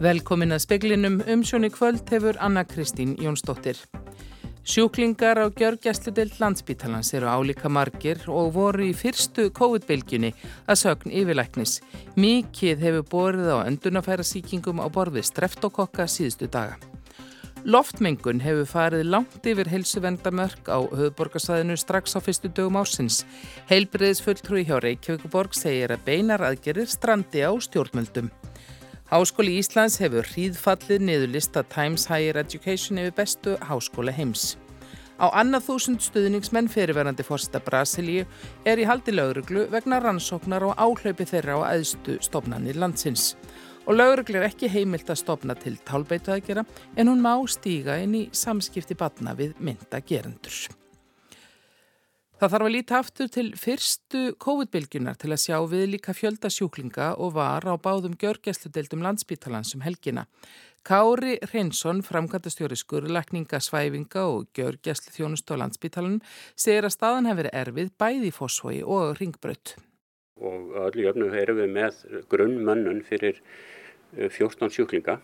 Velkomin að speklinum umsjóni kvöld hefur Anna Kristín Jónsdóttir. Sjúklingar á gjörgjæsludelt landsbítalans eru álíka margir og voru í fyrstu COVID-bylgjunni að sögn yfirlæknis. Mikið hefur borðið á öndunafæra síkingum á borði streftókokka síðustu daga. Loftmengun hefur farið langt yfir helsuvendamörk á höfuborgarsæðinu strax á fyrstu dögum ásins. Heilbriðis fulltrúi hjá Reykjavíkuborg segir að beinar aðgerir strandi á stjórnmöldum. Háskóli Íslands hefur hríðfallið niður lista Times Higher Education yfir bestu háskóla heims. Á annað þúsund stuðningsmenn fyrirverandi fórsta Brasilíu er í haldi lauruglu vegna rannsóknar og áhlaupi þeirra á aðstu stofnanir landsins. Og lauruglu er ekki heimilt að stopna til tálbeitu aðgera en hún má stíga inn í samskipti batna við mynda gerendur. Það þarf að líta aftur til fyrstu COVID-bylgjunar til að sjá við líka fjölda sjúklinga og var á báðum gjörgæsludeldum landsbítalansum helgina. Kári Reynsson, framkvæmtastjóri skurðlekninga, svæfinga og gjörgæslu þjónust á landsbítalanum, segir að staðan hefur verið erfið bæði í fósfói og ringbrödd. Og öllu jöfnum erum við með grunnmönnun fyrir 14 uh, sjúklinga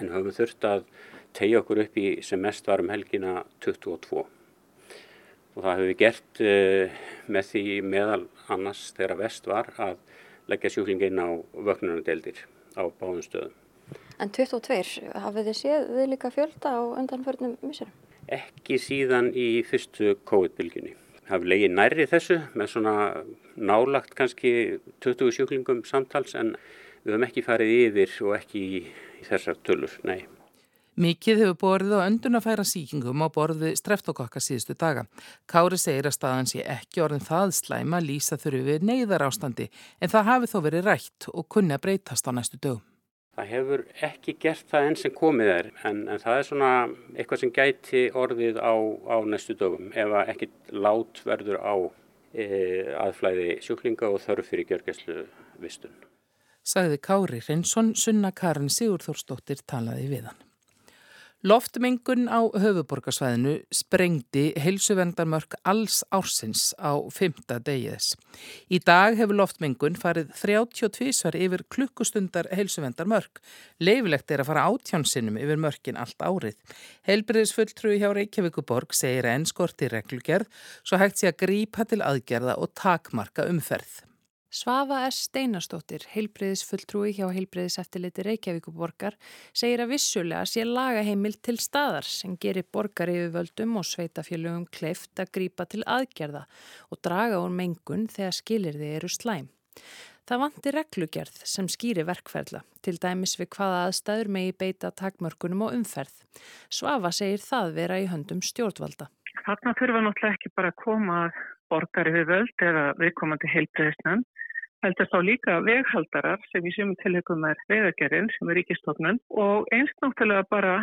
en höfum þurft að tegja okkur upp í sem mest varum helgina 22 og það hefur við gert uh, með því meðal annars þegar vest var að leggja sjúklingin á vöknunardeldir á báðum stöðum. En 22, hafið þið séð við líka fjölda á undanförnum missurum? Ekki síðan í fyrstu COVID-bylginni. Hafið legið nærri þessu með svona nálagt kannski 20 sjúklingum samtals en við höfum ekki farið yfir og ekki í þessar tölur, nei. Mikið hefur borðið á öndunafæra síkingum á borði streftókokka síðustu daga. Kári segir að staðan sé ekki orðin það slæma lýsa þurfi við neyðar ástandi en það hafi þó verið rætt og kunni að breytast á næstu dögum. Það hefur ekki gert það enn sem komið er en, en það er svona eitthvað sem gæti orðið á, á næstu dögum ef ekki lát verður á e, aðflæði sjúklinga og þörf fyrir gjörgæslu vistun. Sagði Kári Reynsson, sunna Karin Sigurþórsdóttir talaði við hann. Loftmengun á höfuborgarsvæðinu sprengdi heilsuvendarmörk alls ársins á fymta degiðis. Í dag hefur loftmengun farið 32 svar yfir klukkustundar heilsuvendarmörk. Leifilegt er að fara átjánsinnum yfir mörkin allt árið. Heilbriðisfulltrúi hjá Reykjavíkuborg segir að ennskorti reglugerð svo hægt sé að grípa til aðgerða og takmarka umferð. Svafa S. Steinastóttir, heilbreyðisfulltrúi hjá heilbreyðiseftiliti Reykjavíkuborgar, segir að vissulega sé lagaheimil til staðar sem gerir borgar yfir völdum og sveitafélögum kleift að grípa til aðgerða og draga úr mengun þegar skilirði eru slæm. Það vanti reglugerð sem skýri verkferðla, til dæmis við hvaða aðstæður megi beita takmörkunum og umferð. Svafa segir það vera í höndum stjórnvalda. Þarna þurfa náttúrulega ekki bara að koma borgari við völd eða viðkomandi heilbreyðisnönd heldur þá líka veghaldarar sem í sumum tilhengum er vegagerinn sem er ríkistofnun og eins náttúrulega bara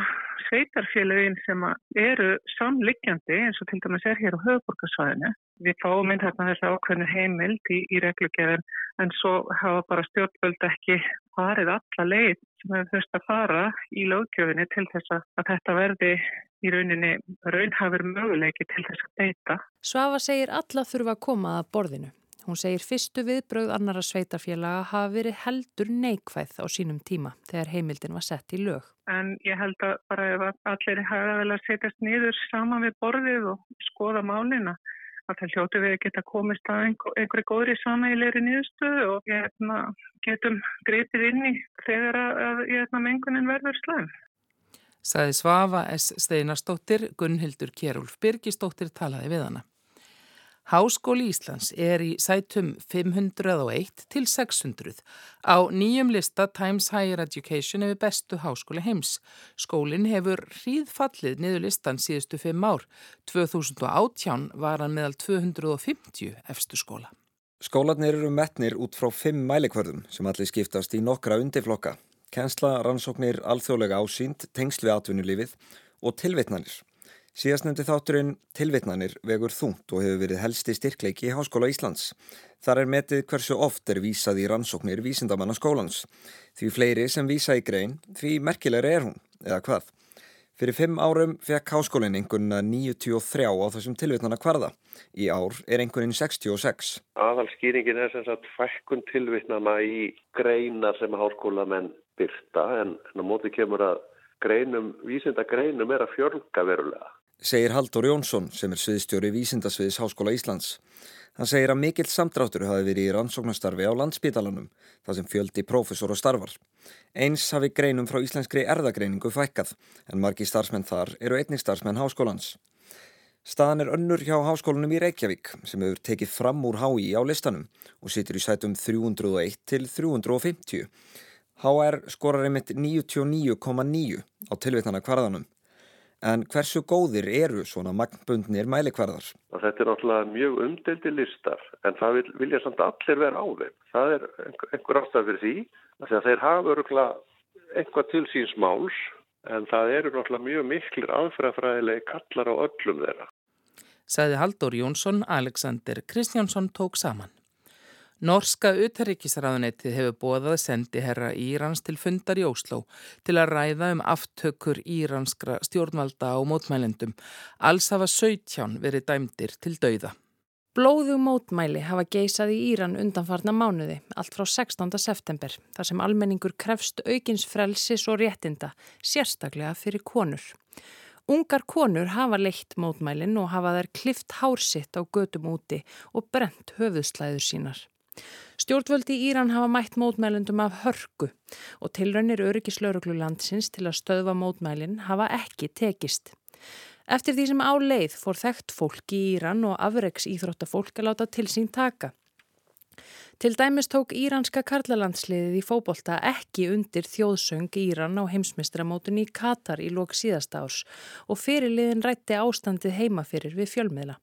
sveitarfélagin sem eru samliggjandi eins og til dæmis er hér á höfuborgarsvæðinu. Við fáum inn hérna þessu ákveðinu heimild í, í reglugerðin en svo hafa bara stjórnvöld ekki farið alla leið sem hefur þurft að fara í lögjöfinni til þess að þetta verði í rauninni raunhafur möguleiki til þess að beita. Svafa segir alla þurfa að koma að borðinu. Hún segir fyrstu viðbröð annara sveitarfélaga hafa verið heldur neikvæð á sínum tíma þegar heimildin var sett í lög. En ég held að bara ef allir hafa vel að setjast nýður saman við borðið og skoða málina að það hljótu við að geta komist að einhverju góðri samægilegri nýðstöðu og hérna, getum greipið inn í þegar að hérna, mengunin verður slæm. Saði Svafa S. Steinarstóttir, Gunnhildur Kjærúlf Birgistóttir talaði við hana. Háskóli Íslands er í sætum 501 til 600 á nýjum lista Times Higher Education hefur bestu háskóli heims. Skólinn hefur hríðfallið niður listan síðustu 5 ár. 2018 var hann meðal 250 efstu skóla. Skólanir eru metnir út frá 5 mælikvörðum sem allir skiptast í nokkra undirflokka. Kensla, rannsóknir, alþjóðlega ásýnd, tengsl við atvinnulífið og tilvitnanir. Síðastnefndi þátturinn tilvitnanir vegur þungt og hefur verið helsti styrkleiki í Háskóla Íslands. Þar er metið hversu oft er vísað í rannsóknir vísindamanna skólans. Því fleiri sem vísa í grein, því merkilegri er hún, eða hvað. Fyrir fimm árum fekk háskólinn einhvern 93 á þessum tilvitnana kvarða. Í ár er einhvern 66. Aðalskýringin er sem sagt fækkun tilvitnana í greinar sem háskólamenn byrta en á móti kemur að greinum, vísinda greinum er að fjölga verulega. Segir Haldur Jónsson sem er sviðstjóri Vísindasviðis Háskóla Íslands. Hann segir að mikill samdráttur hafi verið í rannsóknastarfi á landsbítalanum, það sem fjöldi prófessor og starfar. Eins hafi greinum frá íslenskri erðagreiningu fækkað, en margi starfsmenn þar eru einnig starfsmenn háskólans. Staðan er önnur hjá háskólanum í Reykjavík sem hefur tekið fram úr HÍ á listanum og situr í sætum 301 til 350. HR skorar einmitt 99,9 á tilvitnana kvarðanum. En hversu góðir eru svona magnbundnir mælikvarðar? Og þetta er náttúrulega mjög umdeldi listar en það vil, vilja samt allir vera á þeim. Það er einhver ástæð fyrir því að þeir hafa öruglega einhvað til síns máls en það eru náttúrulega mjög miklir aðfræðafræðilegi kallar á öllum þeirra. Saði Haldur Jónsson, Alexander Kristjánsson tók saman. Norska utarrikisraðunetið hefur bóðað sendi herra Írans til fundar í Ósló til að ræða um aftökur íranskra stjórnvalda á mótmælendum. Alls hafa 17 verið dæmdir til dauða. Blóðu mótmæli hafa geisað í Íran undanfarna mánuði, allt frá 16. september, þar sem almenningur krefst aukins frelsis og réttinda, sérstaklega fyrir konur. Ungar konur hafa leitt mótmælin og hafa þær klift hársitt á gödum úti og brent höfuðslæður sínar. Stjórnvöldi í Íran hafa mætt mótmælundum af hörku og tilraunir öryggislauruglu landsins til að stöðva mótmælinn hafa ekki tekist. Eftir því sem á leið fór þekkt fólk í Íran og afreiks íþróttafólk að láta til sín taka. Til dæmis tók íranska karlalandsliðið í fóbolta ekki undir þjóðsöng Íran á heimsmestramótun í Katar í lók síðasta árs og fyrirliðin rætti ástandið heimafyrir við fjölmiðla.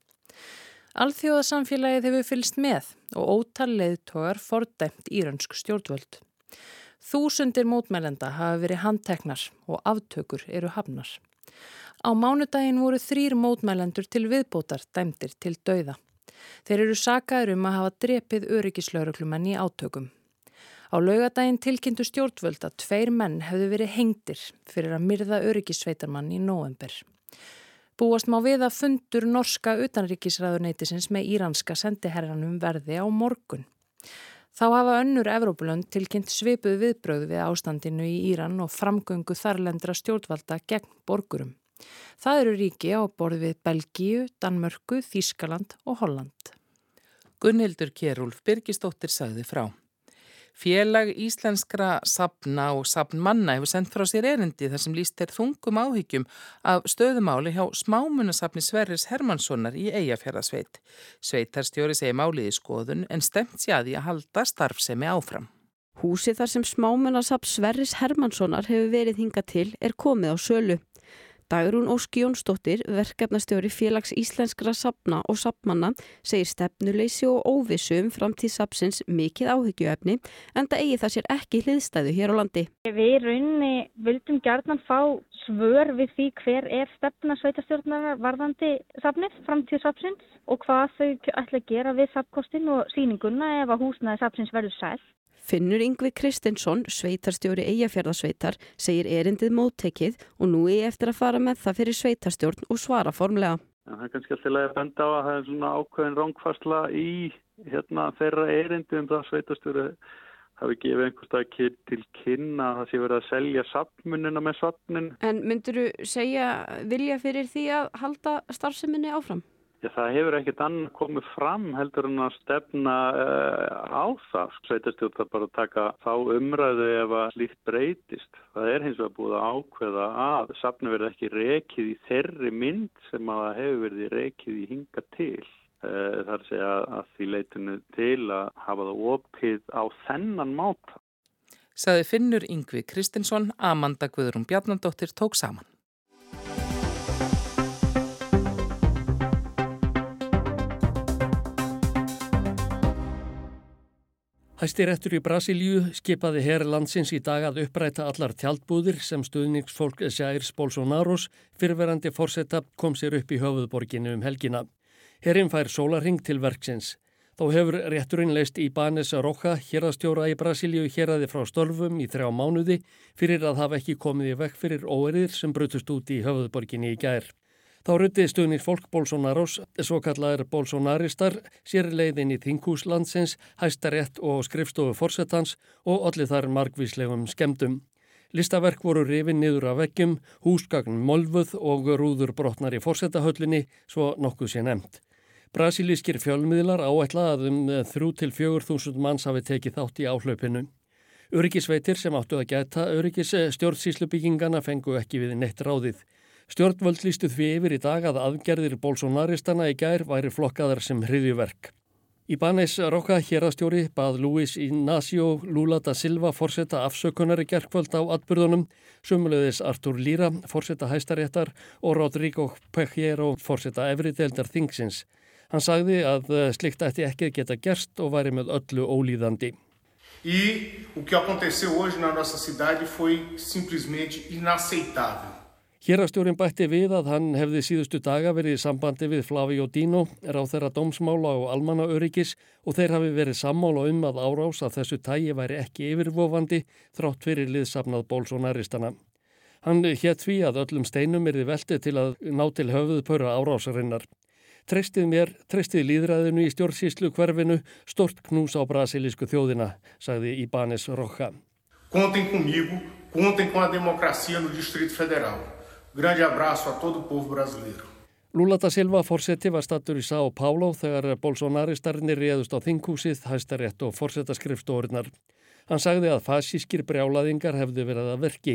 Alþjóðasamfélagið hefur fylst með og ótal leiðtogar fordæmt írönsk stjórnvöld. Þúsundir mótmælenda hafa verið handteknar og aftökur eru hafnar. Á mánudagin voru þrýr mótmælendur til viðbótar dæmdir til dauða. Þeir eru sakaður um að hafa drepið öryggislauruglumenn í átökum. Á laugadagin tilkynntu stjórnvöld að tveir menn hefðu verið hengdir fyrir að myrða öryggisveitarmann í november. Búast má við að fundur norska utanríkisræðuneytisins með íranska sendiherranum verði á morgun. Þá hafa önnur Evrópulönd tilkynnt svipuð viðbröð við ástandinu í Íran og framgöngu þarlendra stjórnvalda gegn borgurum. Það eru ríki á borð við Belgíu, Danmörku, Þískaland og Holland. Gunnildur Kjærúlf Birgistóttir sagði frá. Félag íslenskra sapna og sapnmanna hefur sendt frá sér erindi þar sem líst er þungum áhyggjum af stöðumáli hjá smámunasapni Sverris Hermanssonar í Eyjafjörðasveit. Sveitarstjóri segi málið í skoðun en stemt sér að því að halda starfsemi áfram. Húsi þar sem smámunasap Sverris Hermanssonar hefur verið hinga til er komið á sölu. Dagrún Óski Jónsdóttir, verkefnastjóri félags íslenskra sapna og sapmanna, segir stefnuleysi og óvissu um framtíð sapsins mikið áhyggjuefni en það eigi það sér ekki hliðstæðu hér á landi. Við raunni vildum gerðnan fá svör við því hver er stefna sveitastjórnar varðandi sapnið, framtíð sapsins og hvað þau ætla að gera við sapkostin og síninguna ef að húsnaði sapsins verður sæl. Finnur Yngvi Kristinsson, sveitarstjóri Eyjafjörðarsveitar, segir erindið móttekið og nú er eftir að fara með það fyrir sveitarstjórn og svara formlega. En það er kannski alltaf að benda á að það er svona ákveðin rángfarsla í hérna, þeirra erindi um það sveitarstjóri hafi gefið einhverstað til kynna að það sé verið að selja sapmunina með sapnin. En myndur þú segja vilja fyrir því að halda starfseminni áfram? Já, það hefur ekkert annað komið fram heldur en að stefna uh, á það. Sveitastjórn þarf bara að taka þá umræðu ef að slíkt breytist. Það er hins vegar búið að ákveða að safnu verði ekki rekið í þerri mynd sem að það hefur verið rekið í hinga til. Uh, það er að segja að því leitinu til að hafa það opið á þennan máta. Saði Finnur Yngvi Kristinsson, Amanda Guðrún Bjarnandóttir tók saman. Hæstiréttur í Brasilíu skipaði herr landsins í dag að uppræta allar tjaldbúðir sem stuðningsfólk Sjærs Bolsonaros fyrverandi fórsetta kom sér upp í höfuðborginu um helgina. Herrin fær sólaring til verksins. Þá hefur rétturinn leist í Banes Rocha, hérastjóra í Brasilíu, héraði frá stölfum í þrjá mánuði fyrir að hafa ekki komið í vekk fyrir óerðir sem brutust út í höfuðborginni í gær. Þá rutti stuðnir fólk Bolsonarós, svo kallaðir Bolsonaristar, sér leiðin í Þinghúslandsins, hæstarétt og skrifstofu fórsetans og allir þar margvíslegum skemdum. Listaverk voru rifin niður af veggjum, húsgagn molvuð og rúður brotnar í fórsetahöllinni, svo nokkuð sé nefnt. Brasilískir fjölmiðlar áætla að um 3-4 þúsund manns hafi tekið þátt í áhlaupinu. Öryggisveitir sem áttu að geta öryggis stjórnsíslubyggingana fengu ekki við neitt ráðið. Stjórnvöld lístu því yfir í dag að aðgerðir bólsonaristana í gær væri flokkaðar sem hriðjuverk. Í Banes Roka hérastjóri bað Luis Ignacio Lula da Silva fórsetta afsökunari gerkvöld á atbyrðunum, sumulegðis Artur Lira fórsetta hæstaréttar og Rodrigo Pejero fórsetta efriðeldar þingsins. Hann sagði að slikt ætti ekki geta gerst og væri með öllu ólíðandi. E o que aconteceu hoje na nossa cidade foi simplesmente inaceitável. Hérastjórin bætti við að hann hefði síðustu daga verið í sambandi við Flavi og Dino, ráð þeirra dómsmála og almannaöryggis og þeir hafi verið sammála um að árás að þessu tægi væri ekki yfirvofandi þrátt fyrir liðsafnað bólsónaristana. Hann hétt því að öllum steinum erði veltið til að ná til höfuð pöra árásarinnar. Treystið mér, treystið líðræðinu í stjórnsíslu hverfinu, stort knús á brasilísku þjóðina, sagði Ibanes Rocha. Contem comigo, contem com a democracia no Distrito Federal. Grande abraço a todo o povo brasileiro. Lula da Silva fórseti var stattur í São Paulo þegar Bolsonari-starnir réðust á þingkúsið, hæstarétt og fórsetaskrifstóriðnar. Hann sagði að fasískir brjálaðingar hefðu verið að verki.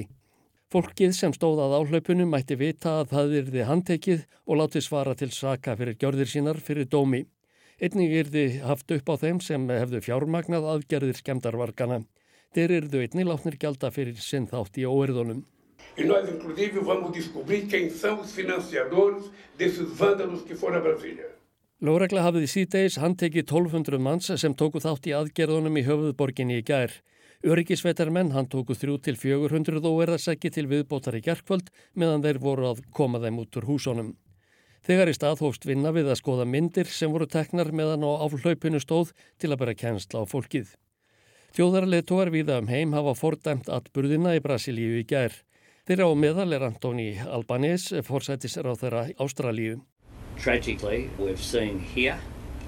Fólkið sem stóðað áhlaupunum mætti vita að það yrði handtekið og láti svara til saka fyrir gjörðir sínar fyrir dómi. Einnig yrði haft upp á þeim sem hefðu fjármagnað aðgerðir skemdarvarkana. Þeir yrðu einnig látnir gjalda fyrir sinn þátt í óerðunum. E nós, inclusive, vamos descobrir quem são os financiadores desses vândalos que foram a Brasília. Lóregla hafiði síðdeis handtekið 1200 manns sem tóku þátt í aðgerðunum í höfuðborginni í gær. Öryggisveitarmenn hann tóku 3-400 óerðarsæki til viðbótar í gerkvöld meðan þeir voru að koma þeim út úr húsónum. Þegar í stað hófst vinna við að skoða myndir sem voru teknar meðan á áflaupinu stóð til að bera kjensla á fólkið. Þjóðarlega tóar viða um heim hafa fordæmt atburðina í Brasilíu í gær. Þeirra á meðal er Antoni Albanese, forsætisráð þeirra Ástralíu. Tragically, we've seen here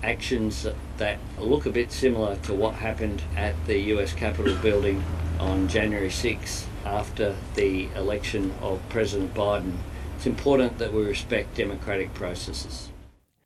actions that look a bit similar to what happened at the US Capitol building on January 6 after the election of President Biden. It's important that we respect democratic processes.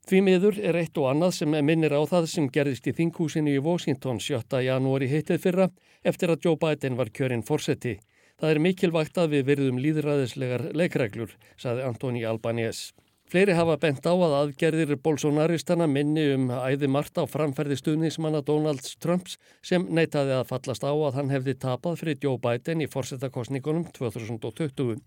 Því miður er eitt og annað sem minnir á það sem gerðist í þinghúsinu í Washington 7. janúari hittið fyrra eftir að Joe Biden var kjörinn fórseti. Það er mikilvægt að við verðum líðræðislegar leikreglur, saði Antoni Albanese. Fleiri hafa bent á að aðgerðir bolsonaristana minni um æði margt á framferði stuðnismanna Donald Trumps sem neytaði að fallast á að hann hefði tapað fyrir Joe Biden í fórsetakostningunum 2020.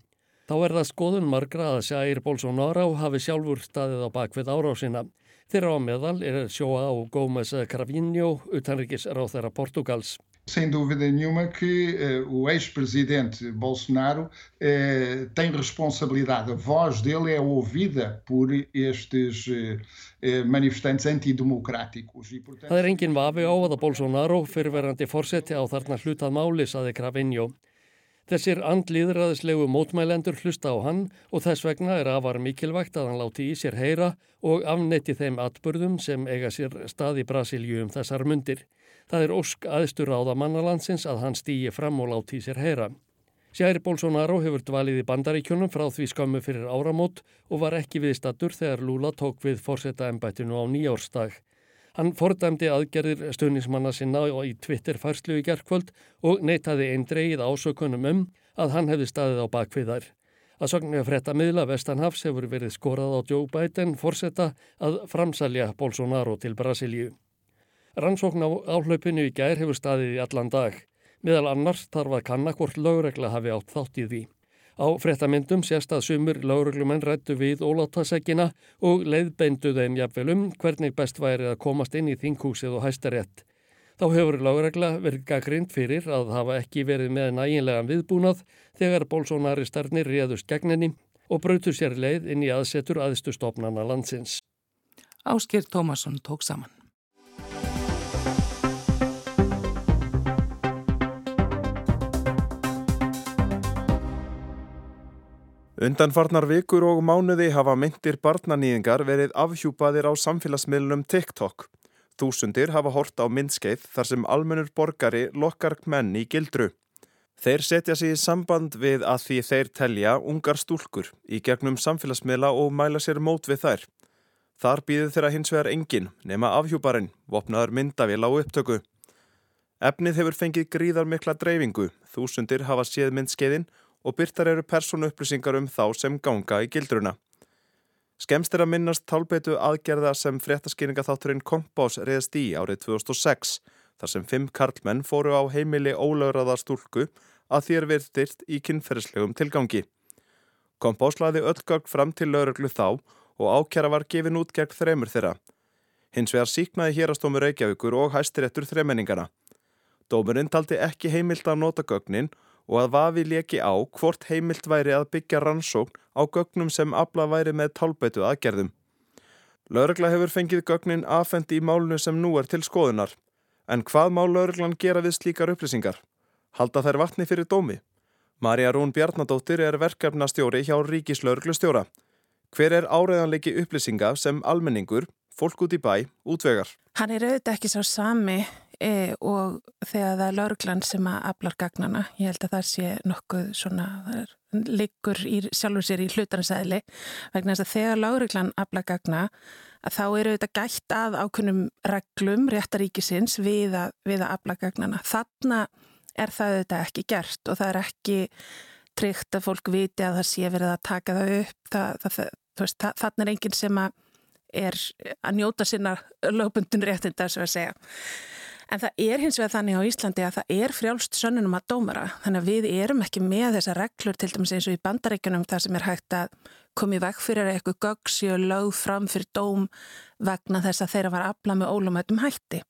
Þá er það skoðun margra að Sjæir Bolsonaro hafi sjálfur staðið á bakvið árásina. Þeirra á meðal er sjóa á Gómez Cravinho, utanrikis ráð þeirra Portugals. Sem dúvida nenhuma que uh, o ex-presidente Bolsonaro uh, tem responsabilidade. A voz dele é ouvida por estes uh, manifestantes antidemocráticos. E, portanto... Það er engin vafi á að Bolsonaro fyrirverandi fórseti á þarna hlutað máli, saði Cravinho. Þessir andlýðræðislegu mótmælendur hlusta á hann og þess vegna er afar mikilvægt að hann láti í sér heyra og afnetti þeim atbörðum sem eiga sér stað í Brasilju um þessar mundir. Það er ósk aðstur áða mannalandsins að hann stýji fram og láti sér heyra. Sjæri Bolsonaro hefur dvalið í bandaríkjunum frá því skammu fyrir áramót og var ekki viðstattur þegar Lula tók við fórseta embættinu á nýjárstag. Hann fordæmdi aðgerðir stöðnismanna sinna í Twitter færslu í gerðkvöld og neytaði einn dreigið ásökunum um að hann hefði staðið á bakviðar. Að sögnu frétta miðla Vestanhafs hefur verið skorað á Joe Biden fórseta að framsalja Bolsonaro til Brasilíu. Rannsókn á áhlaupinu í gær hefur staðið í allan dag. Meðal annars þarf að kanna hvort lögregla hafi átt þátt í því. Á frettamyndum sést að sumur lögreglumenn rættu við óláttaseggina og leiðbeindu þeim jafnvel um hvernig best væri að komast inn í þinghúsið og hæstarétt. Þá hefur lögregla verið gaggrind fyrir að hafa ekki verið með næginlegan viðbúnað þegar bólsónaristarnir réðust gegninni og brautu sér leið inn í aðsetur aðstu stopnana landsins. Áskir Tómasson tók saman. Undanfarnar vikur og mánuði hafa myndir barnanýðingar verið afhjúpaðir á samfélagsmiðlunum TikTok. Þúsundir hafa hort á myndskeið þar sem almennur borgari lokkar menn í gildru. Þeir setja sig í samband við að því þeir telja ungar stúlkur í gegnum samfélagsmiðla og mæla sér mót við þær. Þar býður þeirra hins vegar engin nema afhjúparinn, vopnaður myndavil á upptöku. Efnið hefur fengið gríðar mikla dreifingu, þúsundir hafa séð myndskeiðin og byrtar eru persónu upplýsingar um þá sem ganga í gildruna. Skemst er að minnast tálbeitu aðgerða sem fréttaskýringaþátturinn Kompás reyðast í árið 2006 þar sem fimm karlmenn fóru á heimili ólögraða stúlku að þér virtirt í kynferðslegum tilgangi. Kompás laði öllgögg fram til lauruglu þá og ákjara var gefin út gegn þremur þeirra. Hins vegar síknaði hérastómur Reykjavíkur og hæstiréttur þremenningana. Dómurinn taldi ekki heimilt að nota gögnin og að vafi leki á hvort heimilt væri að byggja rannsókn á gögnum sem abla væri með tálbeitu aðgerðum. Lörgla hefur fengið gögnin afhendi í málnu sem nú er til skoðunar. En hvað má lörglan gera við slíkar upplýsingar? Halda þær vatni fyrir dómi? Marja Rún Bjarnadóttir er verkefnastjóri hjá Ríkislörglustjóra. Hver er áreðanleiki upplýsinga sem almenningur, fólk út í bæ, útvegar? Hann er auðvitað ekki svo sami e, og þegar það er lauruglan sem að aflar gagnana, ég held að það sé nokkuð svona, það er í, sjálfur sér í hlutarinsæðli vegna þess að þegar lauruglan aflar gagna að þá eru þetta gætt að ákunnum reglum réttaríkisins við að, að afla gagnana. Þarna er það þetta ekki gert og það er ekki tryggt að fólk viti að það sé verið að taka það upp. Það, það, veist, þarna er enginn sem að er að njóta sinna lögbundin réttinda sem að segja. En það er hins vegar þannig á Íslandi að það er frjálst sönnunum að dómara. Þannig að við erum ekki með þessa reglur til dæmis eins og í bandaríkunum þar sem er hægt að komi vekk fyrir eitthvað gögsi og lög fram fyrir dóm vegna þess að þeirra var aflað með ólumættum hætti.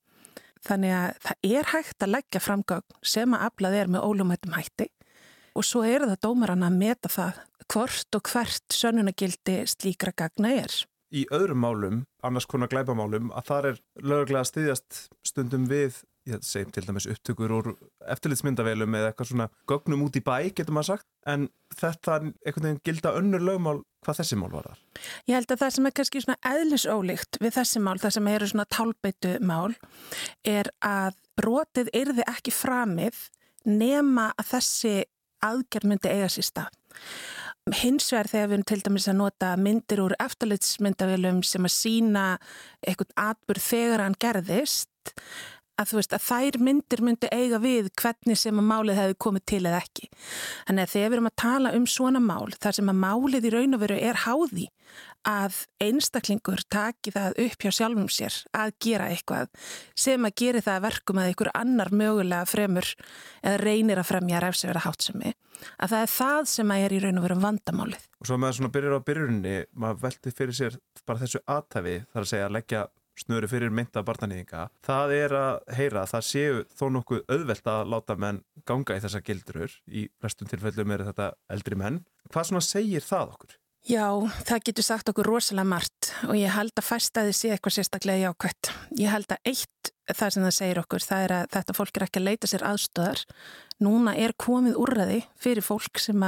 Þannig að það er hægt að leggja fram gögn sem að aflað er með ólumættum hætti og svo eru það dómaran að meta það hvort og hvert sönnunagildi slíkra gagna er í öðrum málum, annars konar glæbamálum, að þar er lögurlega stiðjast stundum við, ég segjum til dæmis upptökur úr eftirlitsmyndavelum eða eitthvað svona gögnum út í bæ, getur maður sagt, en þetta er einhvern veginn gilda önnur lögmál hvað þessi mál var þar? Ég held að það sem er kannski svona eðlisólíkt við þessi mál, það sem eru svona tálbeitu mál, er að brotið erði ekki framið nema að þessi aðgerð myndi eiga sér stað. Hins vegar þegar við erum til dæmis að nota myndir úr eftirlitsmyndavélum sem að sína eitthvað atbyrð þegar hann gerðist að þú veist að þær myndir myndi eiga við hvernig sem að málið hefði komið til eða ekki. Þannig að þegar við erum að tala um svona mál þar sem að málið í raun og veru er háði að einstaklingur taki það upp hjá sjálfum sér að gera eitthvað sem að gera það verkum að einhver annar mögulega fremur eða reynir að fremja ræfsverða hátsemi að það er það sem að er í raun og veru vandamálið. Og svo maður svona byrjar á byrjunni, maður veldi fyrir sér bara þessu aðtæfi þar að segja að leggja snöru fyrir mynda barnanýðinga, það er að heyra að það séu þó nokkuð auðvelt að láta menn ganga í þessa gildrur í flestum tilfellum er þetta eldri menn. Hvað svona segir það okkur? Já, það getur sagt okkur rosalega margt og ég held að fæstaði sé eitthvað sérstaklega jákvæmt. Ég held að eitt það sem það segir okkur, það er að þetta fólk er ekki að leita sér aðstöðar. Núna er komið úrraði fyrir fólk sem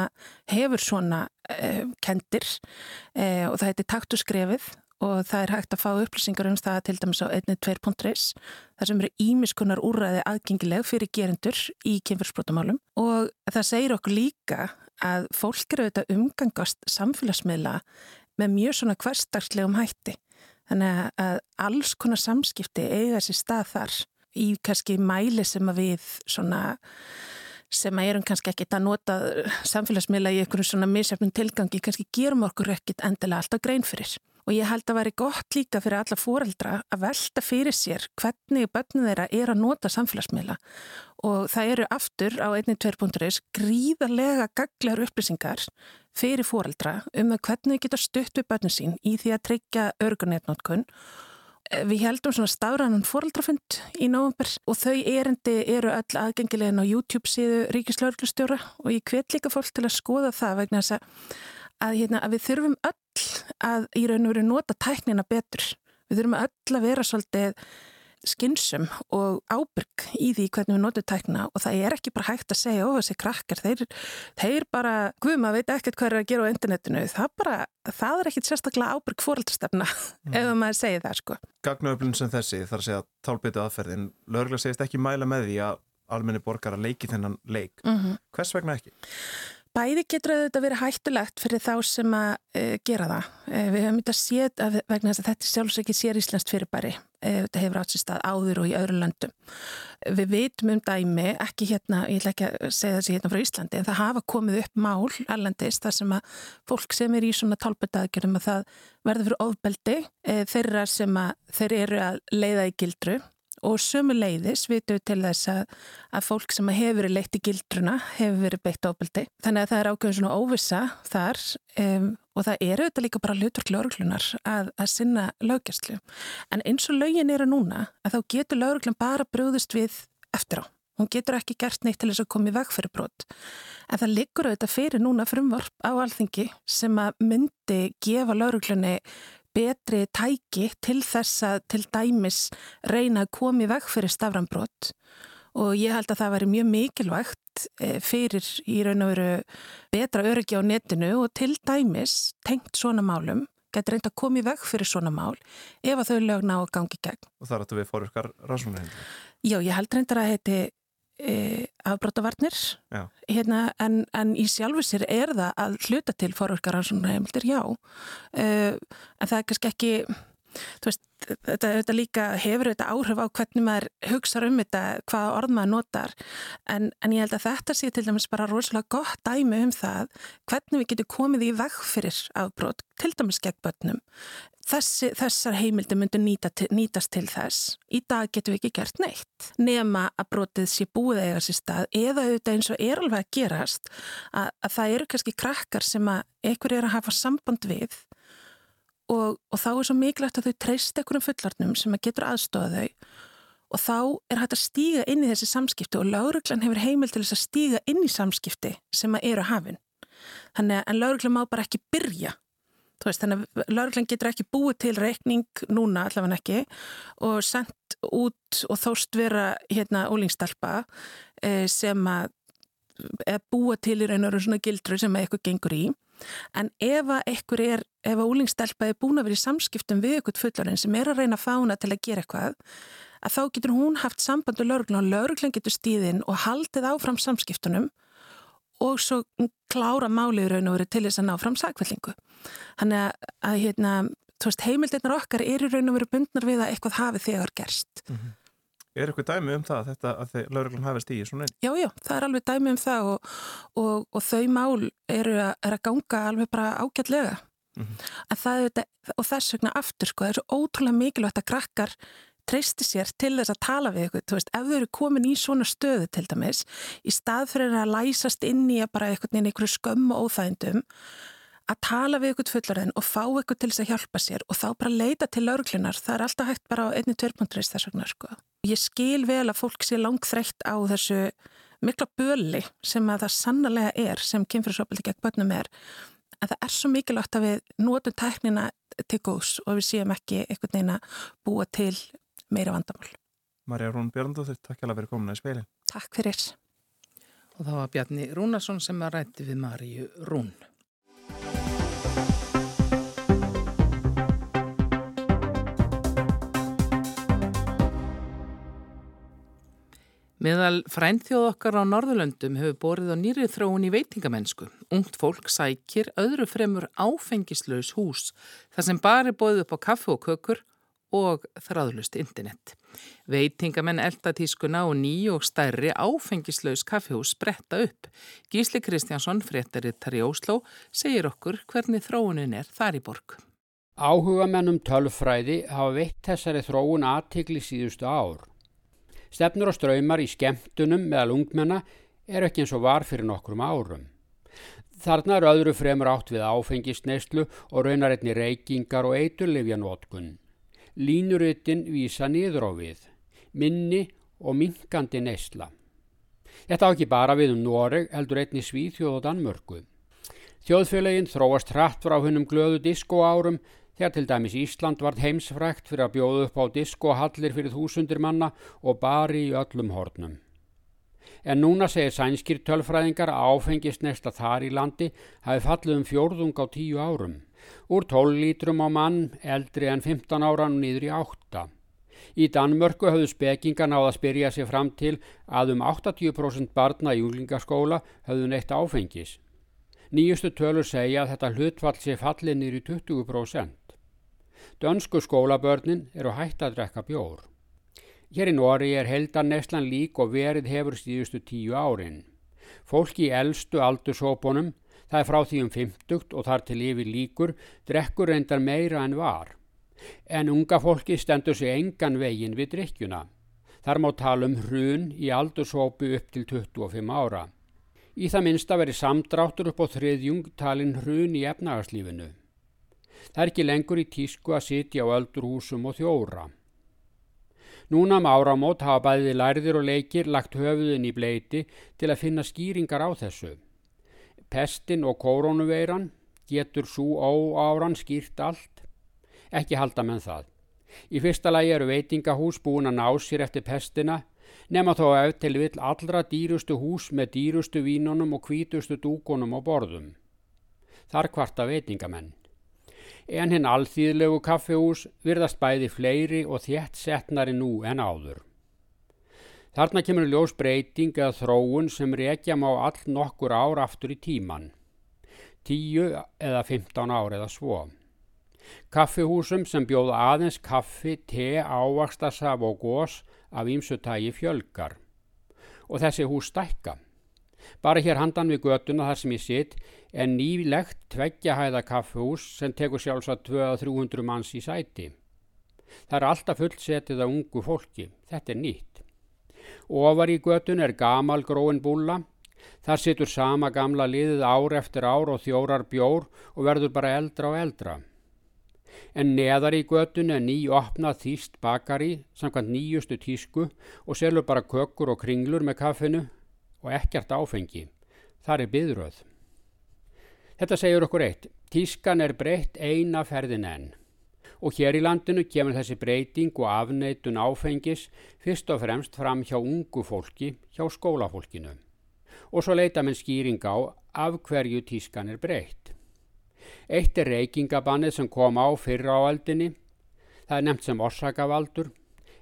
hefur svona uh, kendir uh, og það heitir taktusgrefið og það er hægt að fá upplýsingar um það til dæmis á 1.2.is þar sem eru ímiskunar úrraði aðgengileg fyrir gerindur í kynfyrsbrotamálum og það segir okkur líka að fólk eru auðvitað umgangast samfélagsmiðla með mjög svona hverstagslegum hætti. Þannig að alls konar samskipti eiga sér stað þar í kannski mæli sem að við svona sem að erum kannski ekkit að nota samfélagsmiðla í einhvern svona misjafnum tilgangi, kannski gerum okkur ekkit endilega alltaf grein fyrir. Og ég held að veri gott líka fyrir alla fóreldra að velta fyrir sér hvernig börnum þeirra er að nota samfélagsmiðla. Og það eru aftur á 1.2.is gríðarlega gaglegar upplýsingar fyrir fóreldra um að hvernig geta stutt við börnum sín í því að tryggja örgunetnótkun. Við heldum svona stafrannan fóreldrafund í nógumber og þau erindi eru öll aðgengilegin á YouTube síðu Ríkislauglustjóra og ég hvet líka fólk til að skoða það vegna þess að, að, hérna, að við þurfum öll að í raun og veru nota tæknina betur. Við þurfum öll að vera svolítið skinsum og ábyrg í því hvernig við notum tækna og það er ekki bara hægt að segja ó þessi krakkar, þeir, þeir bara guðma veit ekkert hvað er að gera á internetinu það, bara, það er ekkit sérstaklega ábyrg fóröldastefna mm. ef maður segir það sko. Gagnaöflun sem þessi þarf að segja tálbyttu aðferðin, lögurlega segist ekki mæla með því að almenni borgar að leiki þennan leik. Mm -hmm. Hvers vegna ekki? Bæði getur þetta verið hættulegt fyrir þá sem að uh, gera það. Uh, við höfum þetta séð að vegna þess að þetta sjálfsög ekki sér íslenskt fyrirbæri. Uh, þetta hefur átt sér stað áður og í öðru löndum. Við veitum um dæmi, ekki hérna, ég ætla ekki að segja þessi hérna frá Íslandi, en það hafa komið upp mál erlendist þar sem að fólk sem er í svona tálpetaðgjörnum að það verður fyrir ofbeldi þeirra sem að þeir eru að leiða í gildru og sömu leiðis vitum við til þess að, að fólk sem hefur verið leitt í gildruna hefur verið beitt ábeldi. Þannig að það er ákveðin svona óvissa þar um, og það eru þetta líka bara hlutverk lauruglunar að, að sinna lögjastlu. En eins og lögin eru núna að þá getur lauruglun bara brúðist við eftir á. Hún getur ekki gert neitt til þess að koma í veg fyrir brot. En það liggur auðvitað fyrir núna frumvarp á alþingi sem að myndi gefa lauruglunni betri tæki til þess að til dæmis reyna að komi veg fyrir stafranbrott og ég held að það væri mjög mikilvægt eh, fyrir í raun og veru betra öryggi á netinu og til dæmis tengt svona málum getur reynda að komi veg fyrir svona mál ef að þau lögna á gangi gegn. Og þar ættu við fórurkar rannsóknir? Já, ég held reyndar að heiti e, afbrotavarnir. Hérna, en, en í sjálfu sér er það að hluta til forverkaransóna heimildir, já. E, en það er kannski ekki veist, þetta, þetta líka hefur þetta áhrif á hvernig maður hugsa um þetta, hvaða orð maður notar en, en ég held að þetta sé til dæmis bara rosalega gott dæmi um það hvernig við getum komið í veg fyrir afbrot, til dæmis gegn börnum Þessi, þessar heimildi myndu nýta, nýtast til þess. Í dag getum við ekki gert neitt. Nema að brotið sé búið eða sér stað eða auðvitað eins og er alveg að gerast að, að það eru kannski krakkar sem að einhver er að hafa samband við og, og þá er svo mikilvægt að þau treyst einhverjum fullarnum sem að getur aðstofa þau. Og þá er hægt að stíga inn í þessi samskipti og lauruglan hefur heimil til þess að stíga inn í samskipti sem að eru hafinn. Þannig að lauruglan má bara ekki byrja. Veist, þannig að lauruglan getur ekki búið til reikning núna allavega ekki og sendt út og þóst vera hérna ólingstalpa eh, sem að búa til í raun og raun svona gildru sem eitthvað gengur í en ef að eitthvað er, ef að ólingstalpa er búin að vera í samskiptum við eitthvað fullarinn sem er að reyna að fána til að gera eitthvað að þá getur hún haft samband og lauruglan og lauruglan getur stíðinn og haldið áfram samskiptunum og svo klára málið raun og veru til þess að ná fram sakvellingu. Þannig að, að hérna, heimildirnar okkar eru raun og veru bundnar við að eitthvað hafi þegar gerst. Mm -hmm. Er eitthvað dæmi um það þetta, að þeir lauruglum hafi stíði svona einn? Já, já, það er alveg dæmi um það og, og, og þau mál eru að, er að ganga alveg bara ágætlega. Mm -hmm. Og þess vegna aftur, sko, það er svo ótrúlega mikilvægt að krakkar treysti sér til þess að tala við ykkur, þú veist, ef þau eru komin í svona stöðu til dæmis, í stað fyrir að læsast inn í að bara einhvern veginn einhverju skömm og óþægndum, að tala við ykkur fullorðin og fá ykkur til þess að hjálpa sér og þá bara leita til lauruglunar, það er alltaf hægt bara á einni tvörpunturist þess vegna, sko. Ég skil vel að fólk sé langt þreytt á þessu mikla böli sem að það sannlega er sem kynfyrirsopildi gegn bönnum er, en það er svo mikilvægt að við notum tæknina til góðs og við séum ekki einhvern veginn að búa til meira vandamál. Marja Rún Björndóttir, takk hjá að vera komin að spilin. Takk fyrir. Og það var Bjarni Rúnarsson sem var rætti við Marju Rún. Meðal fræntþjóð okkar á Norðurlöndum hefur borið á nýrið þróun í veitingamennsku. Ungt fólk sækir öðru fremur áfengislaus hús þar sem bara er bóðið upp á kaffu og kökur og þráðlust internet. Veitingamenn eldatískuna og ný og stærri áfengislaus kaffihús spretta upp. Gísli Kristjánsson, fréttarittar í Ósló, segir okkur hvernig þróunin er þar í borg. Áhugamennum tölfræði hafa veitt þessari þróun aðtikli síðustu ár. Stefnur og ströymar í skemmtunum meðal ungmenna er ekki eins og var fyrir nokkrum árum. Þarna er öðru fremur átt við áfengisneislu og raunar einni reykingar og eiturlifjanótkunn. Línurutin vísa niður á við, minni og minkandi neysla. Þetta á ekki bara við um Noreg heldur einni Svíþjóð og Danmörku. Þjóðfélagin þróast hratt frá hennum glöðu disko árum Þegar til dæmis Ísland vart heimsfrækt fyrir að bjóða upp á diskohallir fyrir þúsundir manna og bari í öllum hornum. En núna segir sænskir tölfræðingar að áfengist nesta þar í landi hafi fallið um fjórðung á tíu árum. Úr 12 lítrum á mann eldri en 15 áran nýður í 8. Í Danmörku höfðu spekingar náða að spyrja sig fram til að um 80% barna í júlingaskóla höfðu neitt áfengis. Nýjustu tölur segja að þetta hlutfall sé fallið nýri 20%. Dönsku skólabörnin eru hægt að drekka bjór. Hér í Nóri er heldan neslan lík og verið hefur síðustu tíu árin. Fólki í eldstu aldursópunum, það er frá því um 50 og þar til yfir líkur, drekkur reyndar meira en var. En unga fólki stendur sig engan veginn við drikkjuna. Þar má tala um hrun í aldursópu upp til 25 ára. Í það minnsta veri samdráttur upp á þriðjung talin hrun í efnagarslífinu. Það er ekki lengur í tísku að sitja á öldurhúsum og þjóra. Núna um áramót hafa bæði lærðir og leikir lagt höfuðin í bleiti til að finna skýringar á þessu. Pestin og koronaveiran getur svo óáran skýrt allt. Ekki halda menn það. Í fyrsta lagi eru veitingahús búin að ná sér eftir pestina nema þó ef til vill allra dýrustu hús með dýrustu vínunum og hvítustu dúkonum og borðum. Þar kvarta veitingamenn en hinn alþýðlegu kaffehús virðast bæði fleiri og þétt setnari nú en áður. Þarna kemur ljós breyting eða þróun sem reykja má all nokkur ár aftur í tíman. Tíu eða 15 ár eða svo. Kaffehúsum sem bjóða aðeins kaffi, te, ávakstasaf og gós af ímsutægi fjölgar. Og þessi hús stækka. Bara hér handan við götuna þar sem ég sitt er nýlegt tveggjahæða kaffhús sem tekur sjálfsagt 200-300 manns í sæti. Það er alltaf fullt setið af ungu fólki. Þetta er nýtt. Ofar í götun er gamal gróin búla. Þar situr sama gamla liðið ár eftir ár og þjórar bjór og verður bara eldra og eldra. En neðar í götun er ný opnað þýst bakari samkvæmt nýjustu tísku og selur bara kökkur og kringlur með kaffinu og ekkert áfengi. Þar er byðröð. Þetta segir okkur eitt. Tískan er breytt eina ferðin enn. Og hér í landinu kemur þessi breyting og afneitun áfengis fyrst og fremst fram hjá ungu fólki, hjá skólafólkinu. Og svo leita menn skýring á af hverju tískan er breytt. Eitt er reykingabannið sem kom á fyrra áaldinni. Það er nefnt sem orsakavaldur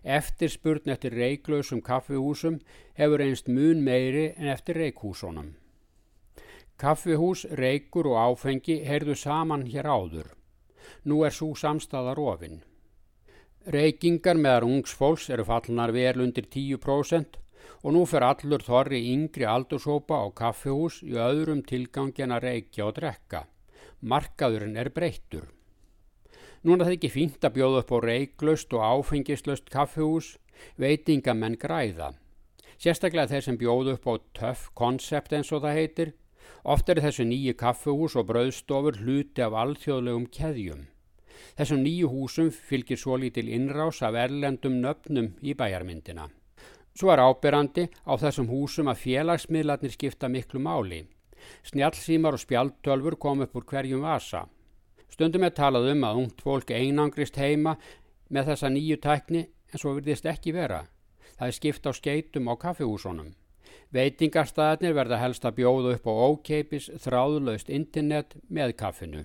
Eftirspurn eftir reiklausum kaffihúsum hefur einst mun meiri en eftir reikhúsunum. Kaffihús, reikur og áfengi heyrðu saman hér áður. Nú er svo samstaða rofin. Reikingar meðar ungsfólks eru fallnar vel undir 10% og nú fer allur þorri yngri aldursópa á kaffihús í öðrum að reikja og drekka. Markaðurinn er breyttur. Núna það ekki fínt að bjóða upp á reiklaust og áfengislaust kaffehús, veitingamenn græða. Sérstaklega þeir sem bjóðu upp á töff konsept eins og það heitir. Oft er þessu nýju kaffehús og bröðstofur hluti af alþjóðlegum keðjum. Þessum nýju húsum fylgir svo lítil innrás af erlendum nöfnum í bæjarmyndina. Svo er ábyrrandi á þessum húsum að félagsmiðlarnir skipta miklu máli. Snjálfsímar og spjaltölfur kom upp úr hverjum vasa. Stundum er talað um að ungt fólk einangrist heima með þessa nýju tækni en svo virðist ekki vera. Það er skipt á skeitum á kaffihúsunum. Veitingarstaðarnir verða helst að bjóða upp á ókeipis þráðlaust internet með kaffinu.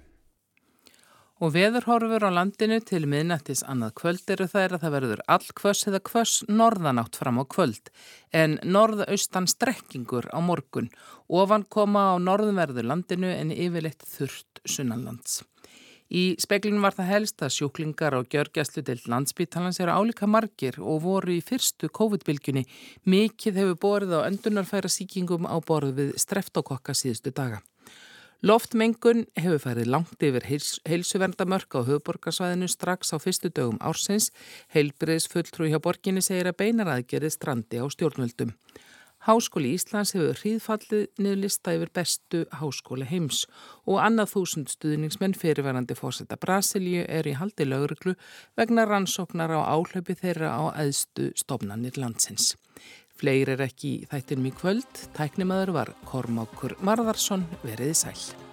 Og veðurhorfur á landinu til miðnættis annað kvöld eru þær að það verður allkvöss eða kvöss norðanátt fram á kvöld en norðaustan strekkingur á morgun. Ofan koma á norðverður landinu en yfirleitt þurft sunnanlands. Í speklinu var það helst að sjúklingar á gjörgjæslu til landsbítalans eru álíka margir og voru í fyrstu COVID-bylgjunni. Mikið hefur borðið á öndunarfæra síkingum á borð við streftókokka síðustu daga. Loftmengun hefur færið langt yfir heils, heilsuverndarmörk á höfuborgarsvæðinu strax á fyrstu dögum ársins. Heilbriðs fulltrú hjá borginni segir að beinaraðgerið strandi á stjórnvöldum. Háskóli Íslands hefur hríðfallið niður lista yfir bestu háskóli heims og annað þúsund stuðningsmenn fyrirverandi fórsetta Brasilíu er í haldi lauruglu vegna rannsóknar á áhlaupi þeirra á aðstu stofnanir landsins. Fleir er ekki þættinum í kvöld, tæknimaður var Kormákur Marðarsson veriði sæl.